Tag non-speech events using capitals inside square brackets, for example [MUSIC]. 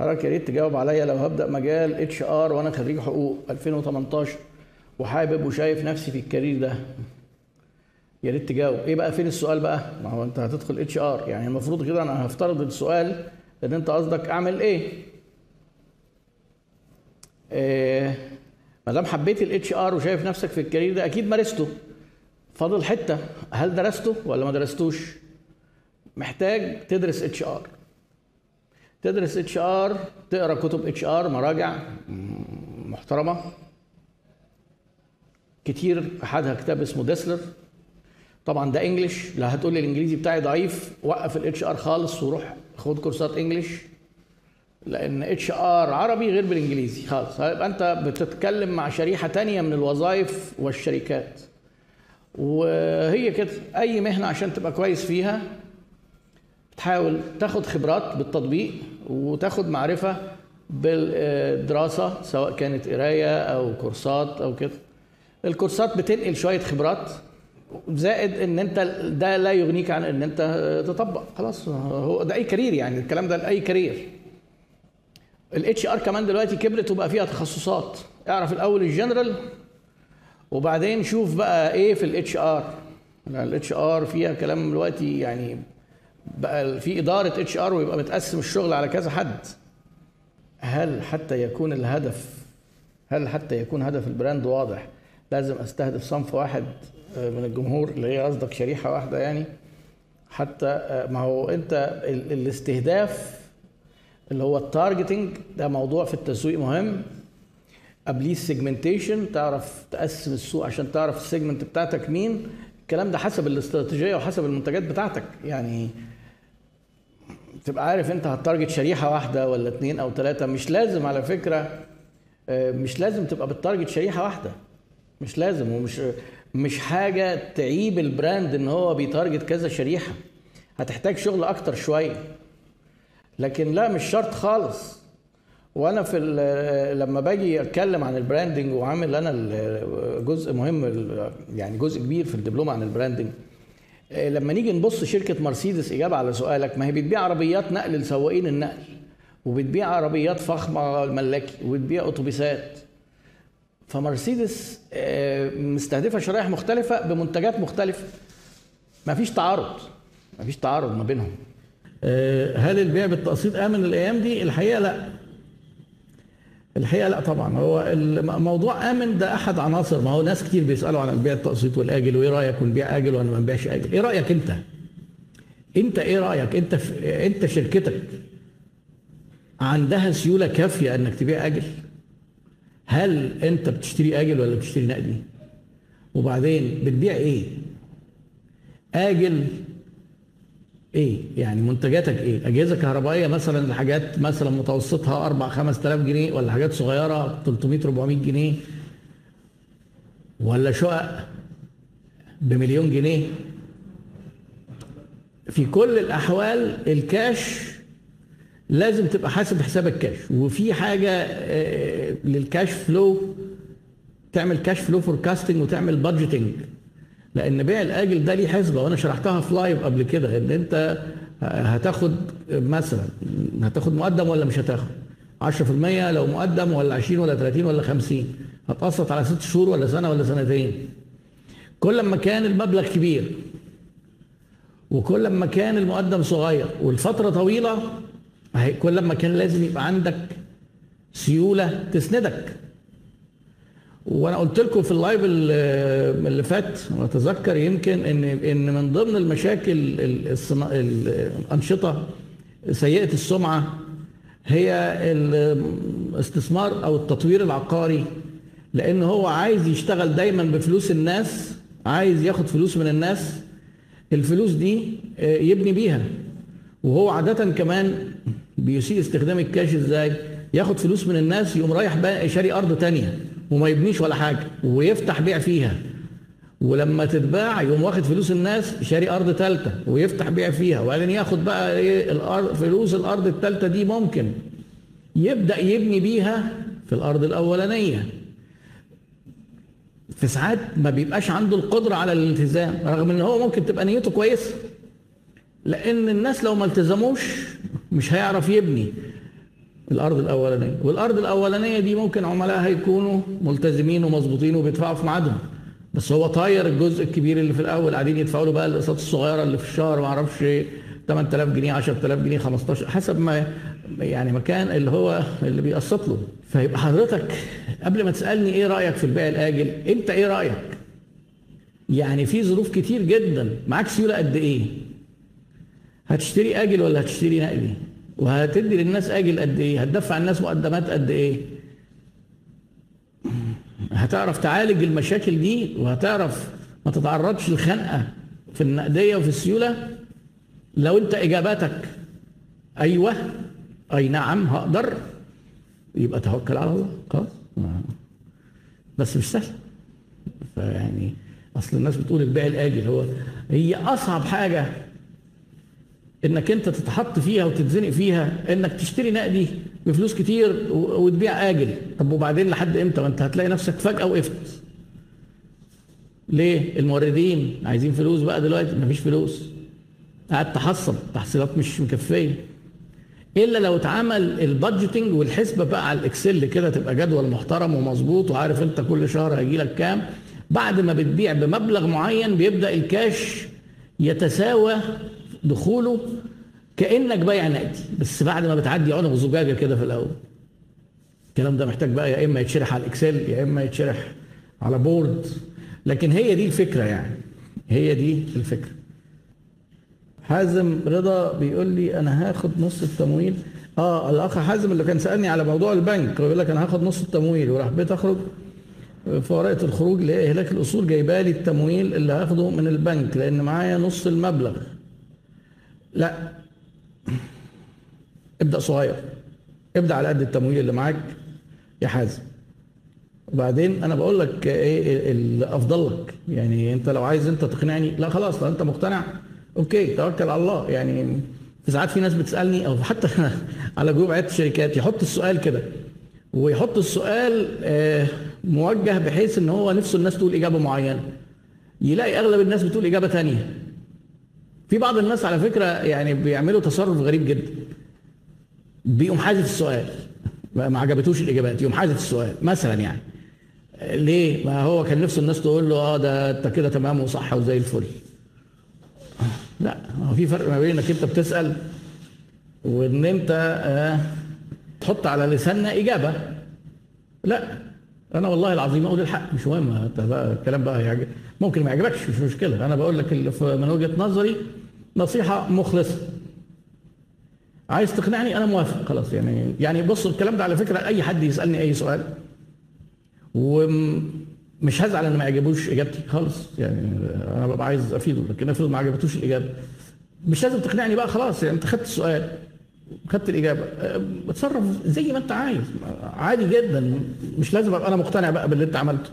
حضرتك يا ريت تجاوب عليا لو هبدأ مجال HR وأنا خريج حقوق 2018 وحابب وشايف نفسي في ال career ده. يا ريت تجاوب. إيه بقى؟ فين السؤال بقى؟ ما هو أنت هتدخل HR يعني المفروض كده أنا هفترض السؤال إن أنت قصدك أعمل إيه؟ إيه ما دام حبيت ال HR وشايف نفسك في ال career ده أكيد مارسته. فاضل حتة. هل درسته ولا ما درستوش؟ محتاج تدرس اتش ار تدرس اتش ار تقرأ كتب اتش ار مراجع محترمة. كتير أحدها كتاب اسمه ديسلر طبعا ده English لا هتقول لي الإنجليزي بتاعي ضعيف وقف ال HR خالص وروح خد كورسات English لأن HR عربي غير بالإنجليزي خالص. هيبقى أنت بتتكلم مع شريحة تانية من الوظائف والشركات. وهي كده. أي مهنة عشان تبقى كويس فيها تحاول تاخد خبرات بالتطبيق وتاخد معرفة بالدراسة سواء كانت قراية أو كورسات أو كده. الكورسات بتنقل شوية خبرات زائد إن أنت ده لا يغنيك عن إن أنت تطبق. خلاص هو ده أي career يعني الكلام ده لأي career. ال HR كمان دلوقتي كبرت وبقى فيها تخصصات. اعرف الأول الجنرال وبعدين شوف بقى إيه في الاتش ار الاتش ار فيها كلام دلوقتي يعني بقى في إدارة HR ويبقى متقسم الشغل على كذا حد. هل حتى يكون الهدف هل حتى يكون هدف ال brand واضح؟ لازم أستهدف صنف واحد من الجمهور اللي هي قصدك شريحة واحدة يعني. حتى ما هو أنت الاستهداف اللي هو ال targeting ده موضوع في التسويق مهم. قبليه ال segmentation تعرف تقسم السوق عشان تعرف ال segment بتاعتك مين. الكلام ده حسب الاستراتيجية وحسب المنتجات بتاعتك. يعني تبقى عارف انت ه target شريحة واحدة ولا اتنين أو ثلاثة مش لازم على فكرة مش لازم تبقى ب target شريحة واحدة. مش لازم ومش مش حاجة تعيب ال brand إن هو بي target كذا شريحة. هتحتاج شغل أكتر شوية. لكن لا مش شرط خالص. وأنا في لما باجي أتكلم عن ال branding وعامل أنا جزء مهم يعني جزء كبير في الدبلومة عن ال branding لما نيجي نبص شركة مرسيدس إجابة على سؤالك ما هي بتبيع عربيات نقل لسواقين النقل وبتبيع عربيات فخمة ملاكي وبتبيع اتوبيسات فمرسيدس مستهدفة شرائح مختلفة بمنتجات مختلفة. ما فيش تعارض ما فيش تعارض ما بينهم. هل البيع بالتقسيط آمن الأيام دي؟ الحقيقة لا. الحقيقة لا طبعا. هو الموضوع آمن ده أحد عناصر. ما هو ناس كتير بيسألوا عن البيع التقسيط والآجل وإيه رأيك ونبيع آجل ولا ما نبيعش آجل؟ إيه رأيك أنت؟ أنت إيه رأيك؟ أنت في أنت شركتك عندها سيولة كافية إنك تبيع آجل؟ هل أنت بتشتري آجل ولا بتشتري نقدي؟ وبعدين بتبيع إيه؟ آجل إيه؟ يعني منتجاتك إيه؟ أجهزة كهربائية مثلا لحاجات مثلا متوسطها 4 5000 جنيه ولا حاجات صغيرة 300 400 جنيه ولا شقق بمليون جنيه. في كل الأحوال الكاش لازم تبقى حاسب حساب الكاش. وفي حاجة لل cash flow تعمل cash flow forecasting وتعمل budgeting لأن بيع الاجل ده ليه حسبه وأنا شرحتها في live قبل كده ان انت هتاخد مثلا هتاخد مقدم ولا مش هتاخد؟ 10% لو مقدم ولا 20 ولا 30 ولا 50 هتقسط على ست شهور ولا سنة ولا سنتين. كل ما كان المبلغ كبير وكل ما كان المقدم صغير والفترة طويلة كل ما كان لازم يبقى عندك سيولة تسندك. وأنا قلت لكم في اللايف اللي فات اتذكر يمكن ان ان من ضمن المشاكل. الأنشطة سيئة السمعة هي الاستثمار أو التطوير العقاري لأن هو عايز يشتغل دايما بفلوس الناس عايز ياخد فلوس من الناس الفلوس دي يبني بيها وهو عادة كمان بيسيء استخدام الكاش إزاي ياخد فلوس من الناس يقوم رايح بقى شاري أرض تانية وما يبنيش ولا حاجة ويفتح بيع فيها. ولما تتباع يقوم واخد فلوس الناس شاري أرض ثالثه ويفتح بيع فيها. وبعدين ياخد بقى إيه الأرض فلوس الأرض الثالثه دي ممكن يبدأ يبني بيها في الأرض الأولانية. في ساعات ما بيبقاش عنده القدرة على الالتزام رغم إن هو ممكن تبقى نيته كويسة. لأن الناس لو ما التزموش مش هيعرف يبني. الأرض الأولانية. والأرض الأولانية دي ممكن عملائها يكونوا ملتزمين ومظبوطين وبيدفعوا في ميعادهم. بس هو طاير الجزء الكبير اللي في الأول قاعدين يدفعوا له بقى الأقساط الصغيرة اللي في الشهر ما أعرفش 8000 جنيه 10000 جنيه 15 حسب ما يعني مكان اللي هو اللي بيقسط له. فيبقى حضرتك قبل ما تسألني إيه رأيك في البيع الآجل أنت إيه رأيك؟ يعني في ظروف كتير جدا معاك سيولة قد إيه؟ هتشتري آجل ولا هتشتري نقدي؟ وهتدي للناس أجل قد إيه؟ هتدفع الناس مقدمات قد إيه؟ هتعرف تعالج المشاكل دي وهتعرف ما تتعرضش لخنقة في النقدية وفي السيولة لو أنت إجاباتك أيوه أي نعم هقدر يبقى توكل على الله خلاص. بس مش سهل. فيعني أصل الناس بتقول البيع الآجل هو هي أصعب حاجة إنك أنت تتحط فيها وتتزنق فيها إنك تشتري نقدي بفلوس كتير وتبيع آجل. طب وبعدين لحد إمتى؟ ما انت هتلاقي نفسك فجأة وقفت. ليه؟ الموردين عايزين فلوس بقى دلوقتي. مفيش فلوس. قاعد تحصل. تحصيلات مش مكفية. إلا لو اتعمل ال budgeting والحسبة بقى على ال Excel كده تبقى جدول محترم ومظبوط وعارف أنت كل شهر هيجي لك كام. بعد ما بتبيع بمبلغ معين بيبدأ الكاش يتساوى دخوله كأنك بايع نقدي بس بعد ما بتعدي عنق زجاجة كده في الأول. الكلام ده محتاج بقى يا إما يتشرح على ال Excel يا إما يتشرح على board. لكن هي دي الفكرة يعني. هي دي الفكرة. حازم رضا بيقول لي أنا هاخد نص التمويل. آه الأخ حازم اللي كان سألني على موضوع البنك بيقول لك أنا هاخد نص التمويل. وراح بيت أخرج في ورقه الخروج لاهلاك الأصول جايبه لي التمويل اللي هاخده من البنك لأن معايا نص المبلغ. لا. ابدأ صغير. ابدأ على قد التمويل اللي معاك يا حازم. وبعدين أنا بقول لك إيه الأفضل لك. يعني أنت لو عايز أنت تقنعني. لا خلاص لو أنت مقتنع okay توكل على الله. يعني ساعات في ناس بتسألني أو حتى [LAUGHS] على group عيادة الشركات يحط السؤال كده ويحط السؤال موجه بحيث إن هو نفسه الناس تقول إجابة معينة. يلاقي أغلب الناس بتقول إجابة ثانية في بعض الناس على فكرة يعني بيعملوا تصرف غريب جدا. بيقوم حاذف السؤال. ما عجبتوش الإجابات. يقوم حاذف السؤال مثلا يعني. ليه؟ ما هو كان نفسه الناس تقول له آه ده أنت كده تمام وصح وزي الفل. لا هو في فرق ما بين إنك أنت بتسأل وإن أنت آه تحط على لساننا إجابة. لا أنا والله العظيم أقول الحق. مش مهم. انت بقى الكلام بقى يعجب ممكن ما يعجبكش مش مشكلة. أنا بقول لك من وجهة نظري نصيحة مخلصة. عايز تقنعني؟ أنا موافق. خلاص يعني يعني بص الكلام ده على فكرة أي حد يسألني أي سؤال ومش هزعل إن ما يعجبوش إجابتي. خالص يعني أنا ببقى عايز أفيده لكن افرض ما عجبتوش الإجابة. مش لازم تقنعني بقى خلاص يعني أنت خدت السؤال خدت الإجابة. اتصرف زي ما أنت عايز. عادي جدا. مش لازم أبقى أنا مقتنع بقى باللي أنت عملته.